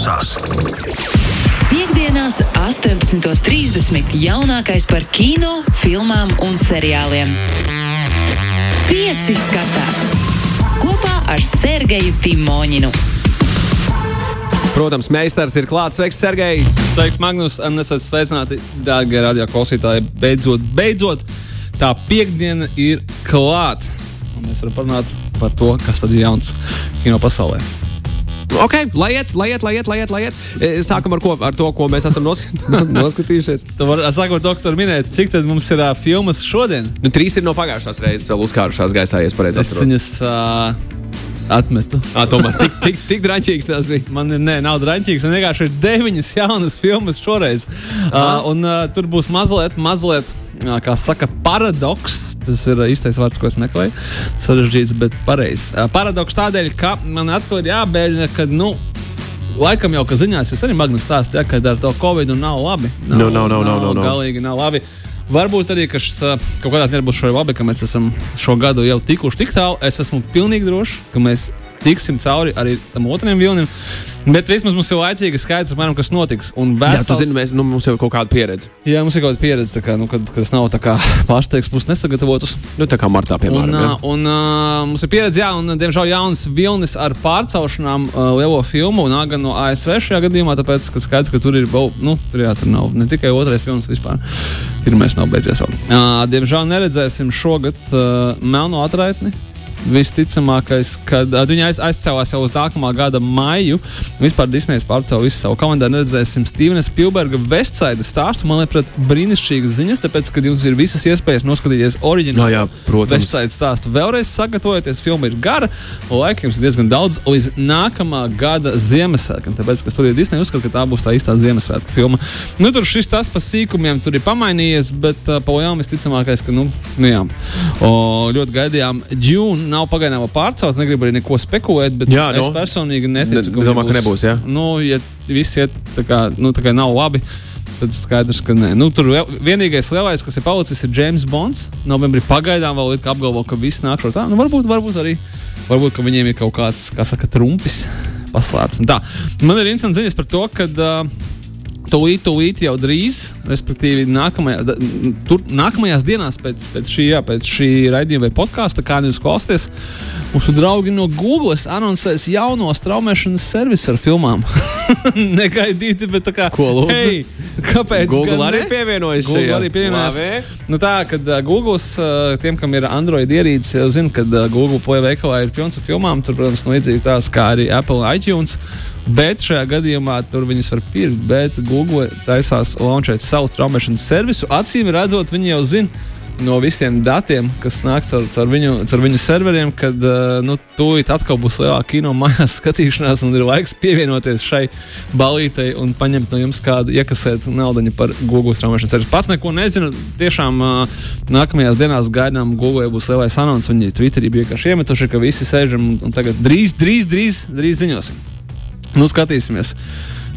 Sās. Piektdienās, 18.30. jaunākais par kino, filmām un seriāliem. Pieci skatās kopā ar Sergeju Timoņinu. Protams, meistars ir klāts. Sveiks, Sergei! Sveiks, Magnus! Nesat sveicināti, dārgie radio klausītāji. Beidzot, beidzot, tā piekdiena ir klāta. Un mēs varam parunāt par to, kas tad ir jauns kino pasaulē. Ok, lai iet, lai iet, lai iet, lai iet. Lai iet. E, Sākam ar, ko, ar to, ko mēs esam noskat... noskatījušies. Sākot ar doktoru minēt, cik tad mums ir uh, filmas šodien? Nu, trīs ir no pagājušās reizes vēl uzkārušās gaisā, ja es pareizi Es atceros. viņas uh, atmetu. Ah, tomēr tik, tik, tik draņķīgs tas bija. Man ir, nē, nav draņķīgs. Man vienkārši ir deviņas jaunas filmas šoreiz. Uh, un uh, tur būs mazliet, mazliet, uh, kā saka, paradoks. Tas ir īstais vārds, ko es meklēju. Sarežģīts, bet pareizs. Paradoks tādēļ, ka man atkal ir jābēļina, ka, nu, Laikam jau, ka ziņās jūs arī Magnus stāstījāt, ka ar to Covid nav labi. Nu, nav, nav, nav, nav, nav. Galīgi nav labi. Varbūt arī, ka šis kaut kādā ziņā būs šo labi, ka mēs esam šo gadu jau tikuši tik tālu. Es esmu pilnīgi drošs, ka mēs tiksim cauri arī tam otram vilnim. Bet vismaz mums jau laicīgi skaidrs, apmēram, kas notiks. Un Jā, tu vesels, zini, mēs, nu, mums jau ir kaut kāda pieredze. jā, mums ir kaut kāda pieredze, kā, nu, kad, tas nav pārsteigts, būs nesagatavotus. Nu, tā kā martā, Un, piemēram. uh, jā. un uh, mums ir pieredze, jā, un diemžēl jaunas vilnis ar pārcelšanām uh, lielo filmu, un gan no ASV šajā gadījumā, tāpēc, ka skaidrs, ka tur ir nu, tur, jā, tur nav ne tikai otrais filmas vispār. Pirmais nav beidzies vēl. Uh, diemžēl neredzēsim šogad uh, melno atraitni. Visticamākais, ka uh, viņi aiz, aizcēlās jau uz nākamā gada maiju. Vispār Disneja pārcēla visu savu kalendāru. Neredzēsim Stevena Spielberga Vestside stāstu. Man liekas, brīnišķīgas ziņas, tāpēc, ka jums ir visas iespējas noskatīties oriģinālu No, jā. Vestside stāstu. Vēlreiz sagatavojieties, filma ir gara, laika jums ir diezgan daudz līdz nākamā gada Ziemassvētkiem. Tāpēc, ka ir Disneja uzskata, ka tā būs tā īstā Ziemassvētku filma. Nu, tur šis tas pa sīkumiem tur ir pamainījies, bet uh, pa lielām visticamākais, ka, nu, nu jā. O, ļoti gaidījām. Dune nav pagaidām vēl pārcelt, negribu arī neko spekulēt, bet Jā, es nu. personīgi neticu, Ne- ka domā, ka nebūs, jā? Nu, ja viss iet tā kā, nu, tā kā nav labi. Tad skaidrs, ka nē. Nu, tur vienīgais lielais, kas ir palicis, ir James Bonds. Novembrī pagaidām vēl ir apgalvo, ka viss nāk šo tā. Nu, varbūt, varbūt arī varbūt, ka viņiem ir kaut kāds, kā saka, trumpis paslēpts. Man ir interesants ziņas par to, ka uh, tūlīt, tūlīt jau drīz, respektīvi nākamajā, tur, nākamajās dienās pēc, pēc šī, jā, pēc šī raidījuma vai podkāsta, kā jūs klausāties, mūsu draugi no Google anoncēs jauno straumēšanas servisu ar filmām. Negaidīti, bet tā kā. Ko lūdzu? Hei, kāpēc? Google arī pievienojas Google arī pievienojas. Nu tā, kad uh, Google, uh, tiem, kam ir Android ierīce, jau zina, ka uh, Google Play veikalā ir pilns ar filmām. Tur, protams, no līdzīgi tās kā arī Apple iTunes. Bet šajā gadījumā tur viņas var pirkt. Bet Google taisās launčēt savu traumēšanas servisu. Acīm redzot, viņi jau zina no visiem datiem, kas nāk caur, caur, viņu, caur viņu serveriem, kad uh, nu, tūlīt atkal būs lielāka kino mājās skatīšanās, un ir laiks pievienoties šai balītei un paņemt no jums kādu iekasēt naudu par Google straumēšanas servisu. Pats neko nezinu. Tiešām uh, nākamajās dienās gaidām, Google būs lielais anons. Viņi Twitterī bija vienkārši iemetuši, ka visi sēžam un, un tagad drīz, drīz, drīz, drīz ziņosim. Nu, skatīsimies,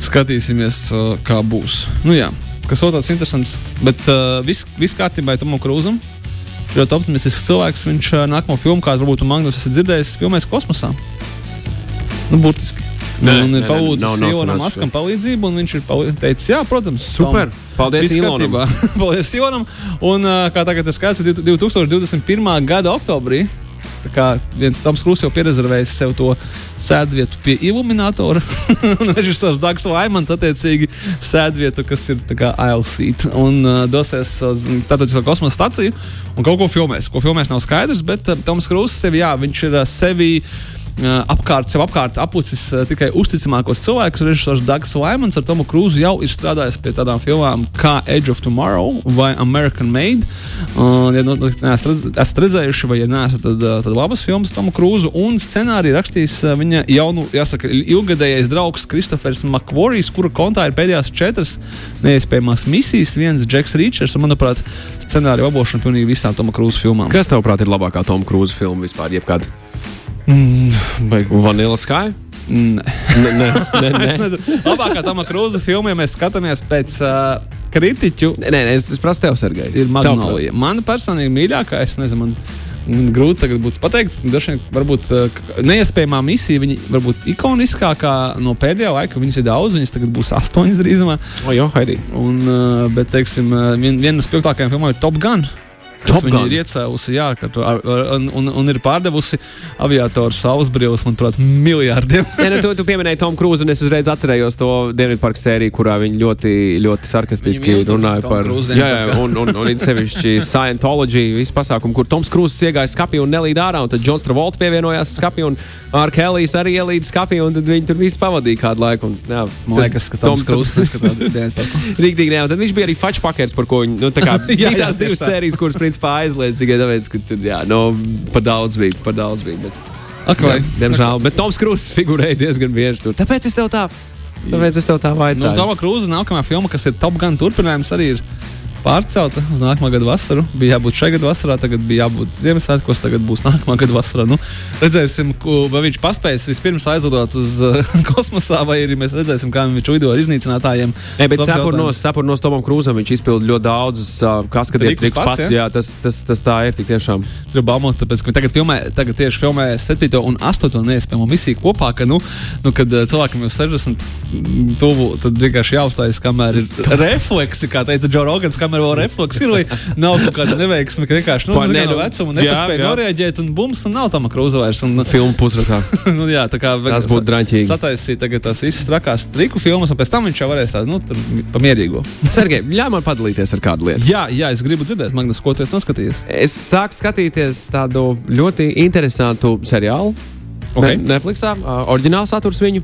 skatīsimies uh, kā būs. Nu, jā, kas vēl tāds interesants. Bet uh, viss vis kārtībā ir Tomam Krūzam. Ļoti optimistisks cilvēks. Viņš uh, nākamo filmu, kādu varbūt Magnus esat dzirdējis, filmēs kosmosā. Nu, burtiski. Nē, un ir nav Ilonam Maskam palīdzību, un viņš ir teicis, jā, protams, Super. Tom, Paldies Ilonam. Paldies Ilonam. Un uh, kā tagad ir skaidrs, 2021. gada oktobrī. Tā kā viens Toms Krūss jau pierezervējis sev to sēdvietu pie iluminatora, un režisors Dārgs Laimans attiecīgi sēdvietu, kas ir tā kā aisle seat, un uh, dosies uz starptautisko kosmosa staciju un kaut ko filmēs. Ko filmēs nav skaidrs, bet uh, Toms Krūss sevi, jā, viņš ir uh, sevi Uh, apkārt, sev apkārt apucis uh, tikai uzticamākos cilvēkus. Režisors Dārgs Laimans ar Tomu Krūzu jau ir strādājis pie tādām filmām kā Edge of Tomorrow vai American Made. Uh, ja nu, neesat, redz, redzējuši, vai ja neesat, tad, tad labas filmas Tomu Krūzu un scenāriju rakstījis uh, viņa jaunu, jāsaka, ilgadējais draugs Kristofers Makvorijs, kura kontā ir pēdējās četras neiespējamās misijas, viens Džeks Rīčers un, manuprāt, scenāriju labošana pilnīgi visām Tomu Krūzu filmām. Kas tavuprāt ir labākā Toma Krūza filma vispār? Jebkad? Baigu. Vanilla Sky? Nē. Nē, nē, nē. Labākā Toma Krūza filma, ja mēs skatāmies pēc uh, kritiķu, Nē, nē, es, es prasu tev, Sergei. ir Magnolija. Mana personīgi mīļākā, es nezinu, man, grūti tagad būtu pateikt. Dažiem varbūt uh, neiespējamā misija, viņa varbūt ikoniskākā no pēdējā laika. Viņas ir daudz, viņas tagad būs astoņas drīzumā. O, jo, Haidī. Un, uh, bet, teiksim, uh, vien, viena no spilgtākajām filmām ir Top Gun. Viņa Gun? ir iecēlusi, jā, ka tu, ar, ar, un, un, un ir pārdevusi aviatoru saules brīvības, manuprāt, miljārdiem. Ja, nu, tu, tu pieminēji Tomu Krūzu, un es uzreiz atcerējos to Dienvidparka sēriju, kurā viņi ļoti, ļoti sarkastiski runāja par Cruise jā, jā, un, un, un, un sevišķi Scientology, visu pasākumu, kur Toms Krūzs iegāja skapī un nelīd ārā, un tad Džons Travolta pievienojās skapī, un Ar Kelijs arī ielīd skapī, un tad viņi tur visu pavadīja kādu laiku. Un, jā, Man liekas, ka Toms Krūss neskatās Dienvidparku. Rīktīgi, jā, un tad viņš bija arī fačpakers, par ko viņi, nu, tā kā Jā, jā, bija tās tieši divas sērijas, kuras, principā, aizliedz tikai tāpēc, ka, tad, jā, nu, par daudz bija, par daudz bija. Bet, vai? jā, diemžēl, bet Toms Krūss figurēja diezgan bieži tur. Tāpēc es tev tā, tāpēc es tev tā Nu, vaicāju. Toma Krūza nākamā filma, kas ir Top Gun turpinājums, arī ir pārcelta uz nākamā gada vasaru. Bija jābūt šajā gada vasarā, tagad bija jābūt Ziemassvētkos, tagad būs nākamā gada vasarā. Nu, redzēsim, vai viņš paspēs vispirms aizlidot uz uh, kosmosā, vai arī mēs redzēsim, kā viņš uido ar iznīcinātājiem. Nē, bet cepurnos, cepurnos Tomam Krūzam viņš izpilda ļoti daudzus kaskadieru Trikus pats, pats. Jā, tas, tas, tas tā ir tik tiešām. Tur baumot, tāpēc, ka tagad, filmē, tagad tieši filmē 7. un 8. neiespējamo misiju kopā, ka, nu, nu kad cilvēkam jau 60 mm, tuvu, tad vienkārši jāuzstājas, kamēr ir refleksi, kā teica Džo Rogans, kamēr vēl refleksi ir, vai nav kaut kāda neveiksme, ka vienkārši, nu, ne, no vecuma nepaspēja jā. noreaģēt, un bums, un nav tam krūza vairs. Un, Filmu pusrakā. nu, jā, tā kā Tas būtu draņķīgi. Sataisīt tagad tās visas trakās triku filmas, un pēc tam viņš jau varēs tādu, nu, pamierīgo. Sergei, ļauj man padalīties ar kādu lietu. Jā, jā, es gribu dzirdēt, Magnus, ko tu esi noskatījies. Es sāku skatīties tādu ļoti interesantu seriālu. Ok. Ne, Netflixā, uh, oriģināls saturs viņu,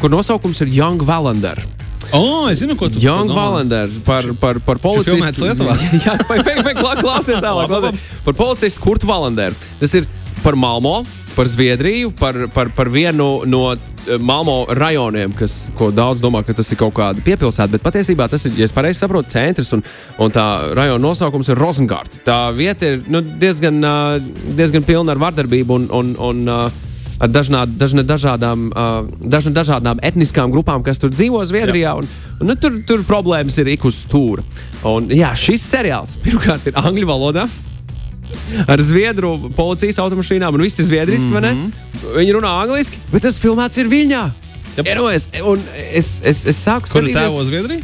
kur nosaukums ir Young Valander. Oh, es zinu, ko tu Young domā. Valander par, par, par filmēts policistu. Lietuvā? Jā, vai- klausies tālāk. Par policistu Kurtu Valanderu. Tas ir par Malmo, par Zviedriju, par, par, par vienu no eh, Malmo rajoniem, kas, ko daudz domā, ka tas ir kaut kāda piepilsēta. Bet patiesībā tas ir, ja es pareizi saprotu, centrs un, un tā rajona nosaukums ir Rosengārds. Tā vieta ir nu, diezgan, ā, diezgan pilna ar vardarbību un, un, un ā, ar dažnād, dažna, dažādām, uh, dažna, dažādām etniskām grupām, kas tur dzīvo Zviedrijā. Un, un, nu, tur, tur problēmas ir ik uz stūra. Un, jā, šis seriāls pirmkārt ir angļu valodā. Ar zviedru policijas automašīnām, un viss ir zviedriski. Mm -hmm. Viņi runā angliski, bet tas filmēts ir viņā. Ierojas, un es, es, es sāku Kur ir skatīties, tēvo Zviedrija?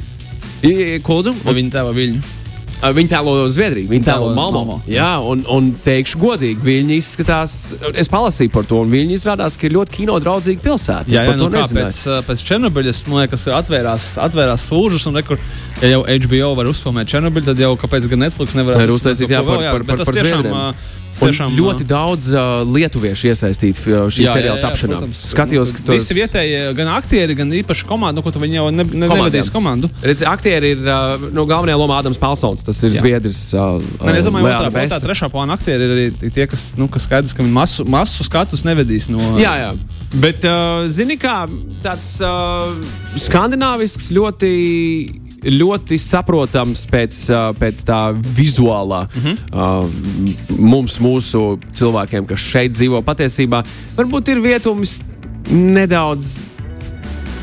I- Kuldu, Vai viņa tēva Viļņu? Viņi tēlo Zviedriju, viņi tēlo Malmo. Jā, un, un teikšu godīgi, viņi izskatās, es palasīju par to, un viņi izrādās, ka ir ļoti kino draudzīga pilsēta. Jā, jā par nu, kā pēc, pēc Černobiļas, man liekas, atvērās, atvērās slūžas, un rekur, ja jau HBO var uzfilmēt Černobiļu, tad jau kāpēc gan Netflix nevar Var uztaisīt, jā, par- par- par- tas par tiešām, zviedriem. Uh, tiešām ļoti daudz uh, lietuviešu iesaistīti uh, šī seriāla tapšanā. Skatījos, ka Visi vietējie, gan aktieri, gan īpaši komanda, nu, ko viņi jau ne, ne, nevadīs komandu. Redz, aktieri ir uh, no galvenajā lomā Ādams Pelsons. Tas ir Jā. Zviedrijs. Uh, Nē, es domāju, otrā, otrā, trešā plāna aktieri ir arī tie, kas, nu, kas skaidrs, ka masu, masu skatus nevedīs no. Jā, jā. Bet, uh, zini, kā tāds uh, skandināvisks, ļoti, ļoti saprotams pēc, pēc tā vizuālā. Mm -hmm. uh, mums, mūsu cilvēkiem, kas šeit dzīvo, patiesībā varbūt ir vietums nedaudz.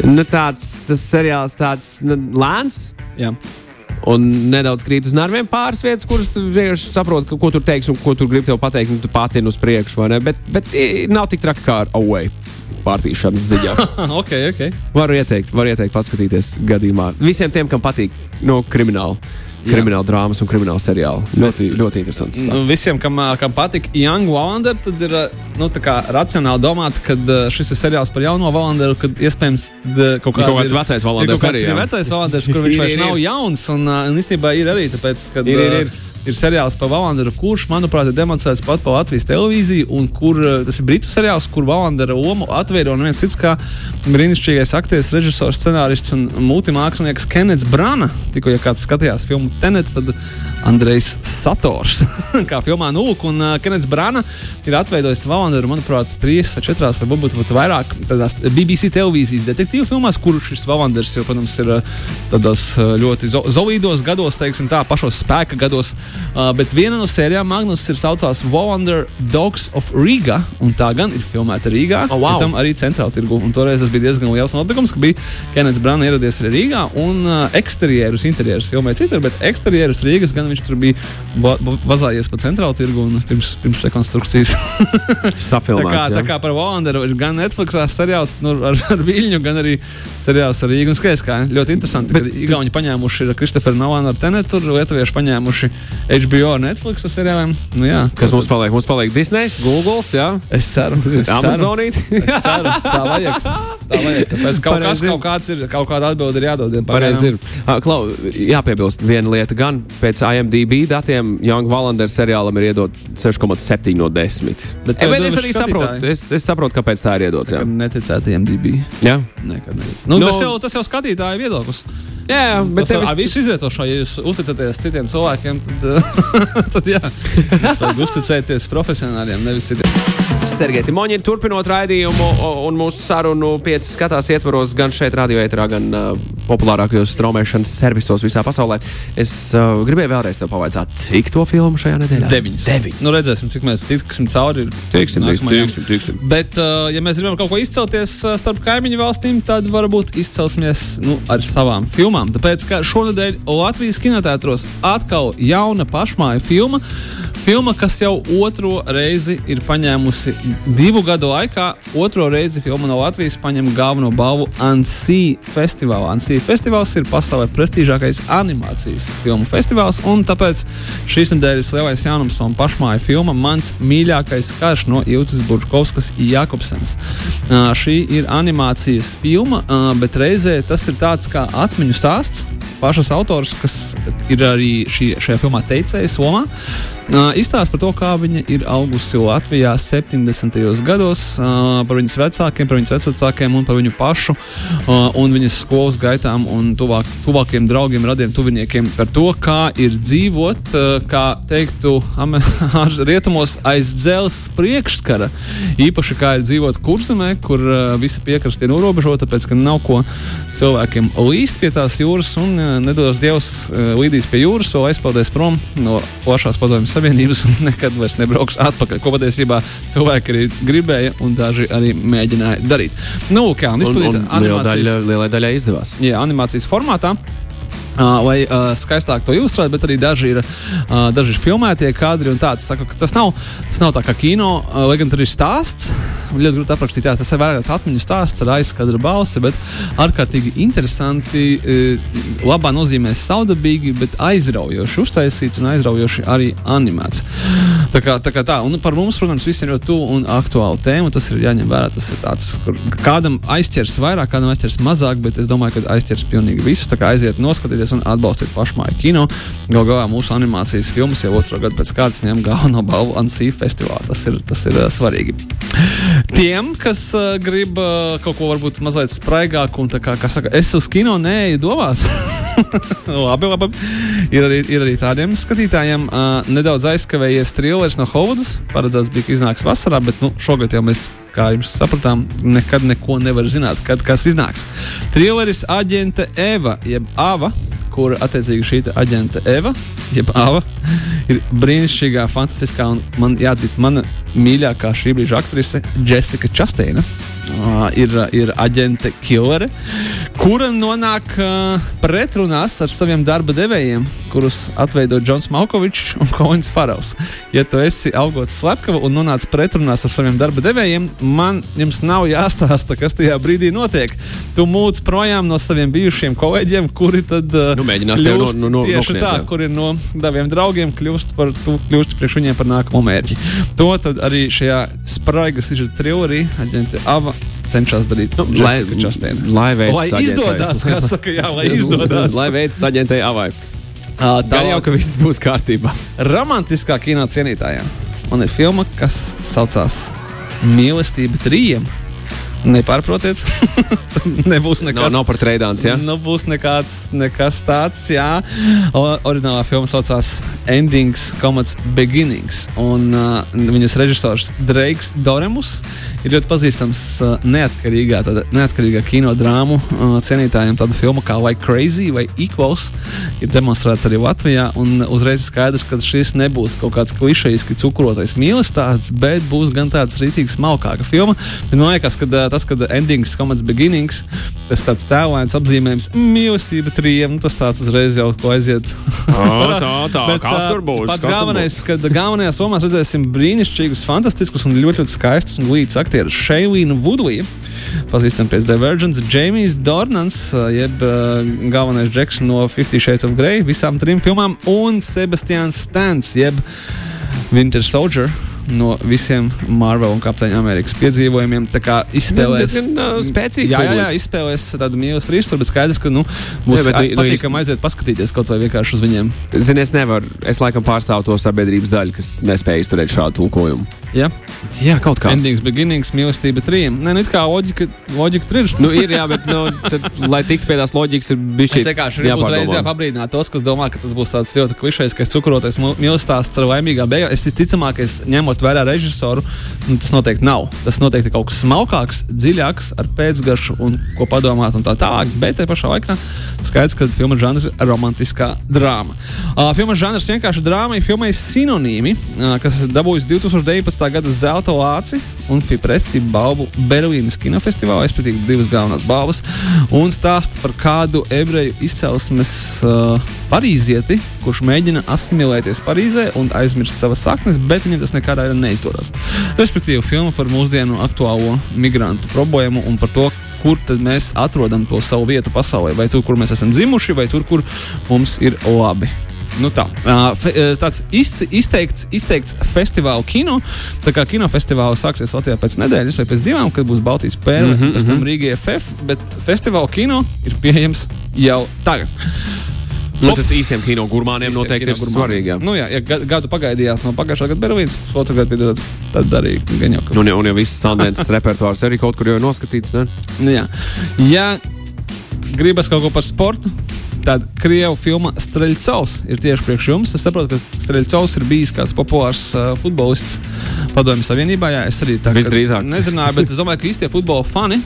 Nu, tāds tas seriāls tāds nu, lēns. jā. Un nedaudz krīt uz nerviem pāris vietas, kuras tu vienkārši saproti, ko tur teiks un ko tur grib tev pateikt. Un tu pātini uz priekšu, vai ne? Bet, bet nav tik traki kā ar away pārtīšanas ziņā. ok, ok. varu ieteikt, varu ieteikt paskatīties gadījumā. Visiem tiem, kam patīk no krimināla, krimināla drāmas un krimināla seriāla. Ļoti, ļoti interesants. Nu, stāsts. visiem, kam, kam patīk Young Wallander, tad ir nu, racionāli domāt, ka šis ir seriāls par jauno Wallanderu, kad iespējams tad, kaut, Kaut kāda kāds ir- vecais ir Wallanders kaut kāds arī, ir vecais Wallanders, kur viņš Ir, vairs ir, nav ir. jauns. Un, un īstenībā ir arī tāpēc, ka Ir, ir, ir. Ir seriāls par Wallanderu, kurš, manuprāt, ir demonstrēts pat pa Latvijas televīziju, un kur ā, tas ir britu seriāls, kur Wallandera lomu atvēra un viens cits kā brīnišķīgais aktieris, režisors, scenārists un multimākslinieks Kenets Brana. Tikko, ja kāds skatījās filmu Tenet, tad Andrejs Sators, kā filmā Nūk, un uh, Kenets Brana ir atveidojis Valanderu, manuprāt, trīs vai četrās, vai varbūt pat vairāk tādās BBC televīzijas detektīvu filmās, kur šis Valanders jau, protams, ir tādos uh, ļoti zo zolīdos gados, teiksim tā, pašos spēka gados. Uh, bet viena no sērijām Magnus ir saucās Wonder Dogs of Riga, un tā gan ir filmēta Rīgā. Oh, wow. Tam arī centrāla tirgu. Un toreiz tas bija diezgan liels notikums, ka bija Kenets Brāns ieradies arī Rīgā un uh, eksterjerus, interjerus filmēja citur, bet eksterjerus Rīgas gan viņš tur bija va va vazājies pa centrālu tirgu un pirms, pirms rekonstrukcijas. tā, Safilmēts. kā, tā jā. kā par Wanderu ir gan Netflix seriāls nu, ar, ar Viļņu, gan arī seriāls ar Rīgas skaistā. Ļoti interesanti, ka Igauni paņēmuši Kristoferu Nolanu ar Tenetu, Lietuvieši paņēmuši HBO ar Netflix seriāliem. Nu, jā, Kas mums paliek? Mums paliek Disney, Google, jā, Es ceru, ceru. Amazonīt. Es ceru, tā vajag. Tā vajag. Tāpēc kaut, kas, Pareizi ir. kaut, kāds ir, kaut kāda atbilde ir jādod. Pareizi ir. Klau, jāpiebilst viena lieta, gan pēc IMDb datiem Young Wallander seriālam ir iedot 6,7 no 10. Bet tev Bet es arī saprotu, skatītāji. es, es saprotu, kāpēc tā ir iedots. Neticētu MDB. Jā. Nekad neticētu. Nu, Nu, tas, jau, tas jau skatītāja viedoklis. Jā, jā, bet tas tev ar, visu izvietošanu, ja jūs uzticaties citiem cilvēkiem, tad, tad jā, jūs varat uzticēties profesionāļiem, nevis citiem. Sergei Timoņi turpinot raidījumu un mūsu sarunu pieci skatās ietvaros gan šeit, radio ēterā, gan uh, populārākajos straumēšanas servisos visā pasaulē. Es uh, gribēju vēlreiz te pavaicāt, cik to filmu šajā nedēļā? Deviņas. Deviņi. Nu, redzēsim, cik mēs tiksim cauri. Tiksim, tiksim, tiksim. Bet, uh, ja mēs gribam kaut ko izcelties uh, starp kaimiņu valstīm, tad varbūt izcelsimies nu, ar savām filmām. Tāpēc, ka šonadēļ Latvijas kinotētros atkal jauna pašmāja filma. Filma, kas jau otro reizi ir paņēmusi divu gadu laikā, otro reizi filma no Latvijas paņem galveno balvu ANSI festivālā. ANSI festivāls ir pasaulē prestižākais animācijas filmu festivāls, un tāpēc šīs nedēļas lielais jaunums un pašmāja filma Mans mīļākais karš no Ilces Burkovskas Jakobsens. Uh, šī ir animācijas filma, uh, bet reizē tas ir tāds kā atmiņu stāsts. Pašas autors, kas ir arī šī, šajā filmā teicējas lomā, izstāsta par to, kā viņa ir augusi Latvijā 70. gados, par viņas vecākiem, par viņas vecākiem un par viņu pašu un viņas skolas gaitām un tuvāk, tuvākiem draugiem, radiem tuviniekiem par to, kā ir dzīvot, kā teiktu, rietumos aiz dzelzs priekšskara. Īpaši kā ir dzīvot kurzemē, kur visa piekraste ir norobežota, tāpēc ka nav ko cilvēkiem līst pie tās jūras un nedos Dievs līdīs pie jūras, vēl aizpeldēs prom no plašās padomjas Savienības un nekad vairs nebrauks atpakaļ. Ko patiesībā cilvēki arī gribēja un daži arī mēģināja darīt. Nu, kā un izpildīt daļa, lielai daļai izdevās. jā, animācijas formātā. Lai uh, skaistāk to ilustrētu, bet arī daži ir, uh, daži ir filmētie kadri. un tā. Es saku, Tas nav, tas nav tā kā kino, uh, lai gan tur ir stāsts. Ļoti grūti aprakstīt, jā, tas ir vairāk tāds atmiņu stāsts ar aizkadra balsi, bet ārkārtīgi interesanti, uh, labā nozīmē saudabīgi, bet aizraujoši uztaisīts un aizraujoši arī animēts. Tā kā tā, kā tā. Un par mums, protams, visiem ir tuvu un aktuāla tēma. Tas ir jāņem vērā. Tas ir tāds, kur kādam aizķers vairāk, kādam aizķers mazāk, bet es domāju, ka aizķers pilnīgi visus. Tā kā aiziet, noskatieties un atbalstiet pašmāju kino. Galu galā mūsu animācijas filmas jau otro gadu pēc kārtas ņem galveno balvu Ansī festivālā. Tas ir, tas ir uh, svarīgi. Tiem, kas uh, grib uh, kaut ko varbūt mazliet spraigāku un tā kā, kā saka, es uz kino neeju domāt. labi, labi. Ir arī, ir arī tādiem skatītājiem uh, nedaudz aizkavējies trilers no Hovudas. Paredzēts bija, ka iznāks vasarā, bet nu, šogad jau mēs, kā jums sapratām, nekad neko nevar zināt, kad kas iznāks. Trileris aģente Eva, jeb Ava, kur attiecīgi šī te aģente Eva, jeb Ava, ir brīnišķīgā, fantastiskā un man jāatzīst, mana mīļākā šī brīža aktrise Jessica Chasteina. Uh, ir, ir aģente Killere, kura nonāk uh, pretrunās ar saviem darba devējiem, kurus atveido Džons Malkovičs un Kolins Farels. Ja tu esi augots slepkava un nonāc pretrunās ar saviem darba devējiem, man jums nav jāstāsta, kas tajā brīdī notiek. Tu mūc projām no saviem bijušiem kolēģiem, kuri tad uh, Nu, mēģinās tevi no- no- no- tieši nokniet, tā, jā. kur ir no taviem draugiem, kļūst par, tu kļūst priekš viņiem par nākamo mērķi. To tad arī šajā spraigas izžēta trillerī aģente Ava cenšas darīt. Nu, lai, Chastain. lai, lai izdodas, kā saka, jā, lai izdodas. lai veicas aģentei avai. Tā Gan jau, ka viss būs kārtībā. romantiskā kino cienītājiem. Man ir filma, kas saucās Mīlestība trījiem. Nepārprotiet. Nebūs nekas. nav par treidāns, ja? Nu, būs nekāds, nekas tāds, jā. O, oriģinālā filma saucās Endings, Comets Beginnings. Un uh, viņas režisors Dreiks Doremus ir ļoti pazīstams uh, neatkarīgā, tāda, neatkarīgā kinodrāmu uh, cienītājiem. Tāda filma kā Vai Crazy vai Equals ir demonstrēts arī Latvijā. Un uzreiz skaidrs, ka šis nebūs kaut kāds klišejiski cukrotais mīlestības stāsts, bet būs gan tāds rītīgs smalkāka filma. Bet man liekas, ka uh, tas, kad Endings, Comets Beginnings, tas tāds tēlains apzīmējums mīlestība trijiem, nu, tas tāds uzreiz jau ko aiziet. Tā, tā, tā. Bet, Kas tur būs? Pats galvenais, ka galvenajā somā redzēsim brīnišķīgus, fantastiskus un ļoti, ļoti skaistus un glītus aktierus Šeilīnu Vudliju. Pazīstam pēc Divergence, Jamijs Dornans, jeb uh, galvenais džeks no Fifty Shades of Grey, visām trim filmām, un Sebastians Stans, jeb Winter Soldier. No visiem Marvel un Kapteiņa Amerikas piedzīvojumiem. Tā kā izspēlēs. Diezgan, ā, spēcīga Jā, jā, jā publika. izspēlēs tādu mīlestības rīstu, bet skaidrs, ka nu, būs Jā, bet nu- nu patīkami aiziet paskatīties kaut vai vienkārši uz viņiem. Zini, es nevaru. Es laikam pārstāvu to sabiedrības daļu, kas nespēja izturēt šādu tulkojumu. Ja? Jā, kaut kā. Endings, beginnings, mīlestība trim. Nē, nu kā loģika, loģika ir. Nu, ir, jā, bet, nu, tad, lai tiktu pie tās loģikas, ir bijis Es vienkārši uzreiz jāpabrīdināt tos, kas domā, ka tas būs tāds ļoti klišejs, ka cukrotais mīlestības stāsts ar laimīgām beigām. Es visticamāk, es ņemot vērā režisoru, nu, tas noteikti nav. Tas noteikti ir kaut kas smalkāks, dziļāks, ar pēcgaršu un ko padomāt un tā tālāk. Bet tajā pašā laikā skaidrs, ka filmas žanrs ir romantiskā drāma. Uh, filmas žanrs vienkārši drāmai filmai sinonīmi, uh, kas dabūjis 2019. Gada zelta lāci un Fipresi balvu Berlīnas kinofestivālā, respektīvi divas galvenās balvas, un stāsta par kādu ebreju izcelsmes uh, parīzieti, kurš mēģina asimilēties Parīzē un aizmirst savas saknes, bet viņam tas nekādā veidā neizdodas. Respektīvi, filma par mūsdienu aktuālo migrantu problēmu un par to, kur mēs atrodam to savu vietu pasaulē. Vai tur, kur mēs esam dzimuši, vai tur, kur mums ir labi. Nu tā, tāds iz, izteikts, izteikts festivāla kino. Tā kā kinofestivāls sāksies Latvijā pēc nedēļas vai pēc divām, kad būs Baltijas pērle, mm -hmm, pēc tam Rīgas FF, bet festivāla kino ir pieejams jau tagad. Nu, tas īstiem kino gurmāniem noteikti ir svarīgi. jā. Nu, jā, ja ga- gadu pagaidījāt no pagājušā gada Berlīnas, otru gadu bija tad, arī gan jau. Nu, un, un jau viss Sandēns repertuārs arī kaut kur jau ir noskatīts. Ne? Nu, jā. Ja gribas kaut ko par sportu, tad krievu filma Streļcovs ir tieši priekš jums. Es saprotu, ka Streļcovs ir bijis kāds populārs uh, futbolists Padomju Savienībā. Jā, es arī tā Visdrīzāk. nezināju, bet es domāju, ka īstie futbola fani.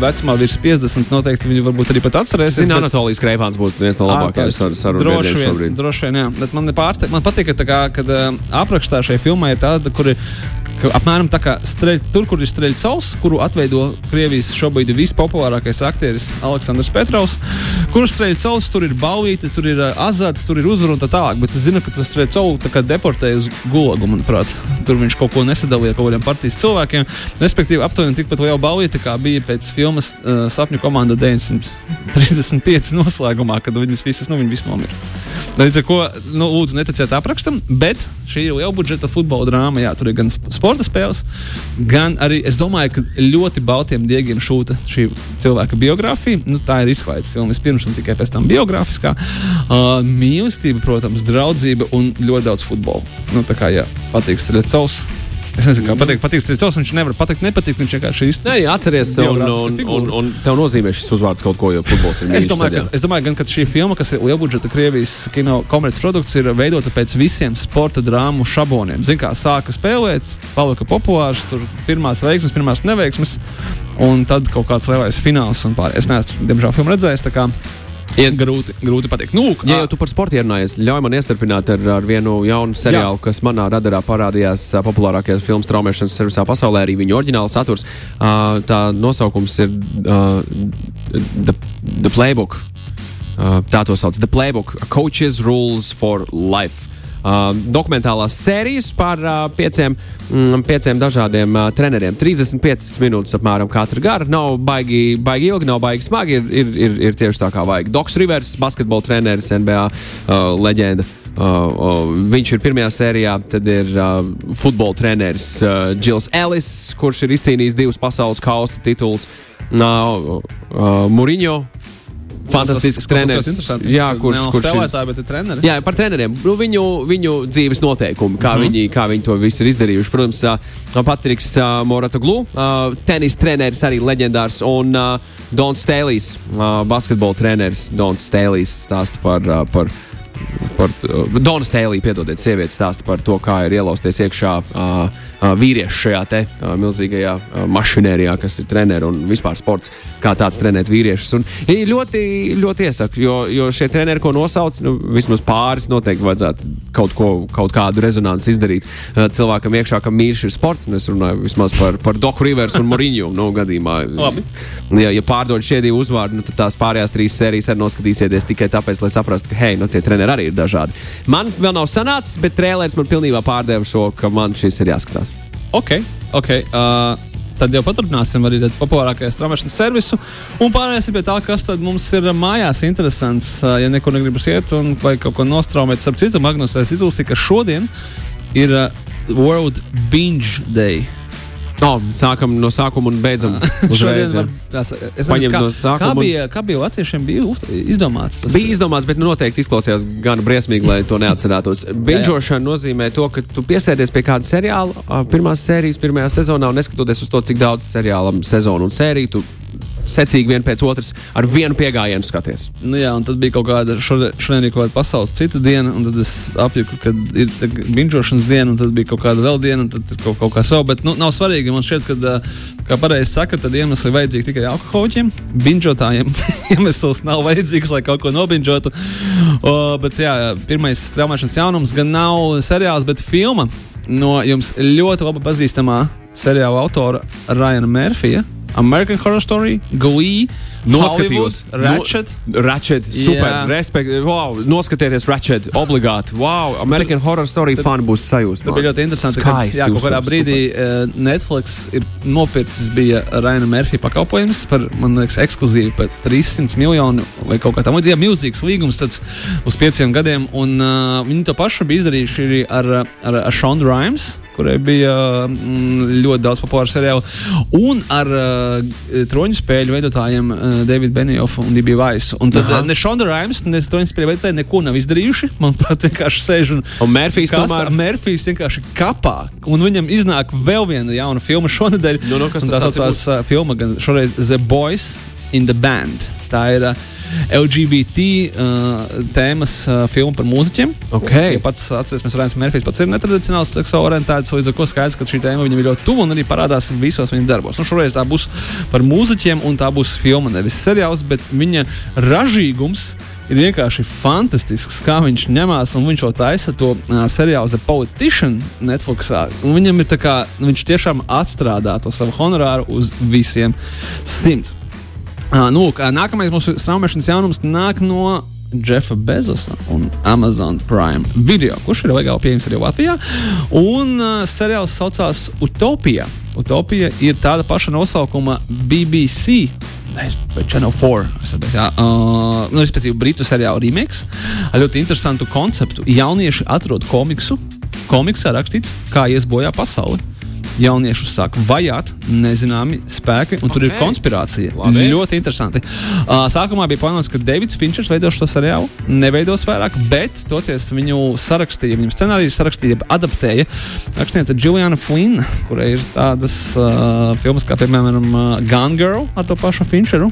Vecumā virs 50 noteikti viņi varbūt arī pat atcerēsies. Zini, bet- Anatolijas Kreipāns būtu viens no labākajiem sar- Droši sarunbiedriem vien, šobrīd. droši vien, jā. Bet man, nepārste- man patīk, ka, kā, kad uh, aprakstā šai filmai ir tāda, kur ir apmēram tā kā streļ, tur, kur ir streļcauls, kuru atveido Krievijas šobrīd vispopulārākais aktieris Aleksandrs Petrovs. Kur streļcauls, tur ir balvīte, tur ir azarts, tur ir uzvara un tā tālāk. Bet es zinu, ka tas kā deportēja uz gulagu, manuprāt. Tur viņš kaut ko nesadalīja ar kaut kādiem partijas cilvēkiem. Respektīvi, aptuveni tikpat liela balvīte, kā bija pēc filmas uh, Sapņu komanda 935 noslēgumā, kad viņas visas, nu, viņi visi nomira. Līdz ar to, nu, lūdzu, neticiet aprakstam, bet šī ir liela budžeta futbola drāma. Jā, tur ir gan sporta spēles, gan arī, es domāju, ka ļoti baltiem diegiem šūta šī cilvēka biogrāfija. Nu, tā ir izklaides filma vispirms un tikai pēc tam biogrāfiskā. Uh, mīlestība, protams, draudzība un ļoti daudz futbola. Nu, tā kā, jā, patīk Strelecovs. Es nezinu, kā patīk, patīk Strelecovs, viņš nevar pateikt, nepatikt, viņš vienkārši īsti. Nē, atceries, un, un, un, un tev nozīmē šis uzvārds kaut ko, jo futbols ir Es domāju, tad, ka, es domāju, gan, ka šī filma, kas ir lielbudžeta Krievijas kino komerces produkts, ir veidota pēc visiem sporta drāmu šabloniem. Ziniet, kā sāka spēlēt, palika populārs, tur pirmās veiksmes, pirmās neveiksmes, un tad kaut kāds lielais fināls un pārējais. Es neesmu, diemžēl, filmu redzējis. Kā Ir grūti, grūti pateikt. Nu, lūk, Ja jau tu par sportu ierunājies, ļauj man iestarpināt ar, ar vienu jaunu seriālu, Jā. kas manā radarā parādījās ā, populārākajās filmu straumēšanas servisā pasaulē. Arī viņa oriģināla saturs. Ā, Tā nosaukums ir uh, the, the Playbook. Uh, Tā to sauc. The Playbook. Coaches Rules for Life. Uh, dokumentālās sērijas par uh, pieciem, mm, pieciem dažādiem uh, treneriem. 35 minūtes apmēram katra gara. Nav baigi, baigi ilgi, nav baigi smagi. Ir, ir, ir, ir tieši tā kā vajag. Doks Rivers, basketbola treneris, NBA uh, leģenda. Uh, uh, viņš ir pirmajā sērijā, tad ir uh, futbola treneris uh, Džils Ellis, kurš ir izcīnījis divus pasaules kausa titulus. Uh, uh, Muriņo fantastisks Tas- tas- tas treneris. Jā, kurš, kurš spēlētāji, bet ir treneri. Jā, par treneriem. Nu, viņu, viņu dzīves noteikumi, kā, -huh. viņi, kā viņi to visu ir izdarījuši. Protams, uh, Patriks uh, Moratoglu, uh, tenis treneris, arī leģendārs, un uh, Dons Stēlijs, uh, basketbola treneris. Dons Stēlijs stāsta par. Uh, par Par uh, Donu Stēlī, piedodiet, sieviete stāsta par to, kā ir ielausties iekšā uh, vīriešu šajā te milzīgajā mašinērijā, kas ir treneri un vispār sports, kā tāds trenēt vīriešus. Un, ja ļoti, ļoti iesaku, jo, jo šie treneri, ko nosauc, nu, vismaz pāris noteikti vajadzētu kaut, ko, kaut kādu rezonanci izdarīt cilvēkam iekšā, kam mīļš ir sports. Un es runāju vismaz par, par Doku Rivers un Moriņu no gadījumā. Labi. Ja, ja pārdod šie divi uzvārdi, nu, tad tās pārējās trīs sērijas arī noskatīsieties tikai tāpēc, lai saprastu, ka hei, nu, tie treneri arī ir dažādi. Man vēl nav sanācis, bet trēlēns man pilnībā pārdeva šo, ka man šis ir jāskatās. Ok, ok. Uh, tad jau paturpināsim arī populārākajā straumēšanas servisu. Un pārēsim pie tā, kas mums ir mājās interesants. Ja nekur negribas iet un vai kaut ko nostraumēt, starp citu, Magnus, es izlasīju, ka šodien ir World Binge Day. Oh, sākam no sākuma un beidzam. Uzreiz, var, tās, es Paņemt nezinu, kā, no bija, kā bija latviešiem bija uzt- izdomāts tas? Bija izdomāts, bet nu, noteikti izklausījās gan briesmīgi, lai to neatcerētos. Binžošana nozīmē to, ka tu piesēdies pie kāda seriāla, pirmās sērijas, pirmajā sezonā, un neskatoties uz to, cik daudz seriālam sezonu un sēriju, tu secīgi vien pēc otras ar vienu piegājienu skaties. Nu, jā, un tad bija kaut kāda šodien, ir kaut kāda pasaules cita diena, un tad es apjuku, ka ir binžošanas diena, un tad bija kaut kāda vēl diena, un tad ir kaut, kaut kā savu. Bet nu, nav svarīgi. Man šķiet, ka, kā pareizi saka, tad iemesli vajadzīgi tikai alkoholiķiem. Binžotājiem iemesls nav vajadzīgs, lai kaut ko nobinžotu. O, bet jā, pirmais straumēšanas jaunums gan nav seriāls, bet filma no jums ļoti labi pazīstamā seriāla autora Ryana Murphyja. American Horror Story, Glee, Noskatījos. Ratchet. No, Ratchet, super, Jā. respekt, wow, noskatieties Ratchet, obligāti. Wow, American Horror Story fani būs sajūta. Tas bija ļoti interesanti. Ka, Skaisti jā, kaut kādā brīdī uh, Netflix ir nopircis bija Raina Murphy pakalpojums par, man liekas, ekskluzīvu par 300 miljonu vai kaut kā tādu. Jā, milzīgs līgums tāds uz pieciem gadiem. Un uh, viņi to pašu bija izdarījuši arī ar, ar, ar Shondu Rhimes, kurai bija mm, ļoti daudz populāru seriālu, un ar uh, troņu spēļu veidotājiem uh, Davidu Beniofu un Dibiju Vaisu. Un tad Aha. uh, ne Shonda Rhimes, ne troņu spēļu veidotāji neko nav izdarījuši. Manuprāt, vienkārši sēž un Un Mērfijs Kas tomēr. Mērfijs vienkārši kapā, un viņam iznāk vēl viena jauna filma šonadēļ. Nu, nu, kas Un tas tā saucās filma, gan šoreiz The Boys in the Band. Tā ir uh, LGBT uh, tēmas uh, filma par mūziķiem. Okay. Ja pats atcerēsimies, Rēns Mērfijs pats ir netradicionāls seksuāli orientēts, līdz ar to skaidrs, ka šī tēma viņam ir ļoti tuva un arī parādās visos viņa darbos. Nu, šoreiz tā būs par mūziķiem, un tā būs filma, nevis seriāls, bet viņa ražīgums ir vienkārši fantastisks, kā viņš ņemās un viņš jau taisa to uh, seriālu The Politician Netflixā. Un Viņam ir tā kā nu, viņš tiešām atstrādā to savu honorāru uz visiem simts. Nu, nākamais mūsu straumēšanas jaunums nāk no Jeffa Bezosa un Amazon Prime video, kurš ir legāli pieejams arī Latvijā. Un uh, seriāls saucās Utopija. Utopija ir tāda paša nosaukuma BBC. Vai Channel 4. es atceros, Jā, uh, nu, respektīvi, britu seriāla remakes ar ļoti interesantu konceptu. Jaunieši atrod komiksu. Komiksā rakstīts, kā ies bojā pasaule. Jauniešus sāk vajāt nezināmi spēki, un okay. tur ir konspirācija. Labi. Ļoti interesanti. Uh, sākumā bija plānots, ka Davids Finčers veidos šo seriālu, neveidos vairāk, bet toties viņu sarakstīja, viņam scenāriju sarakstīja, adaptēja rakstniece Juliana Flynn, kurai ir tādas uh, filmas kā, piemēram, uh, Gun Girl ar to pašu Finčeru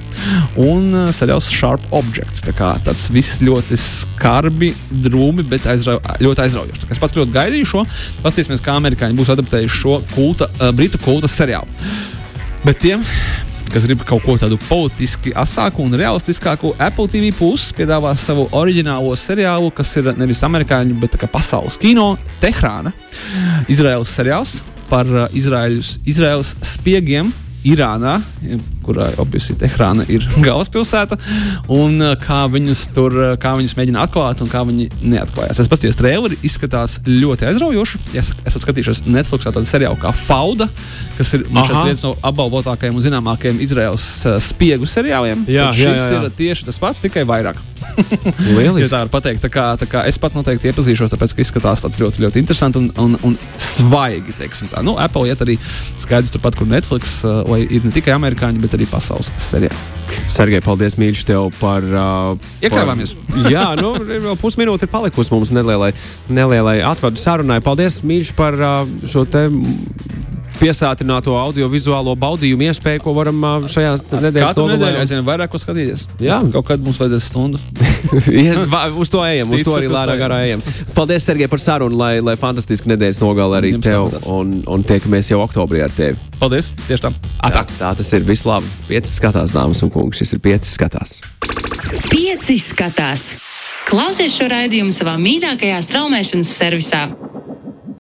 un uh, seriāls Sharp Objects. Tā kā tāds viss ļoti skarbi, drūmi, bet aizrau, ļoti aizraujoši. Es pats ļoti gaidīju šo. Paskatīsimies, kā amerikāņi būs adaptējuši šo kulta, uh, britu kulta seriālu. Bet tiem, kas grib kaut ko tādu politiski asāku un realistiskāku, Apple TV Plus piedāvā savu oriģinālo seriālu, kas ir nevis amerikāņu, bet kā pasaules kino, Tehrāna. Izraels seriāls par uh, Izraēļus, Izraels spiegiem. Irānā, kurā objektīvi Tehrāna ir galvaspilsēta, un uh, kā viņus tur, uh, kā viņus mēģina atklāt un kā viņi neatklājās. Es paskatījos, traileri izskatās ļoti aizraujoši. Es esmu skatījies Netflix tādu seriālu kā Fauda, kas ir viens no apbalvotākajiem un zināmākajiem Izraels uh, spiegu seriāliem. Jā, Tad šis jā, jā. ir tieši tas pats, tikai vairāk. Ja Lieliski. tā var pateikt, tā kā, tā kā es pat noteikti iepazīšos, tāpēc, ka izskatās tāds ļoti, ļoti interesants un, un, un svaigi. Nu, Apple iet arī skaidrs turpat, kur Netflix, lai ir ne tikai amerikāņi, bet arī pasaules seriāli. Sergei, paldies mīļš tev par. Uh, Iekļāvāmies. par- Jā, nu, vēl pusminūte ir palikusi mums nelielai, nelielai atvadu sarunai. Paldies mīļš par uh, šo te piesātināto audiovizuālo baudījumu iespēju, ko varam šajās nedēļas Katru nedēļu nogalē. aizvien vairāk ko skatīties. Jā. Kaut kad mums vajadzēs stundu. Uz to ejam, uz to arī ejam. garā ejam. Paldies, Sergei, par sarunu, lai, lai fantastiski nedēļas nogalē arī Jums tev. tāpat. Un, un tiekamies jau oktobrī ar tevi. Paldies! Tieši tā! Tā, tā tas ir vislabāk. Pieci skatās, dāmas un kungi. Šis ir pieci skatās. Pieci skatās. Klausies šo raidījumu savā mīļākajā straumēšanas servisā.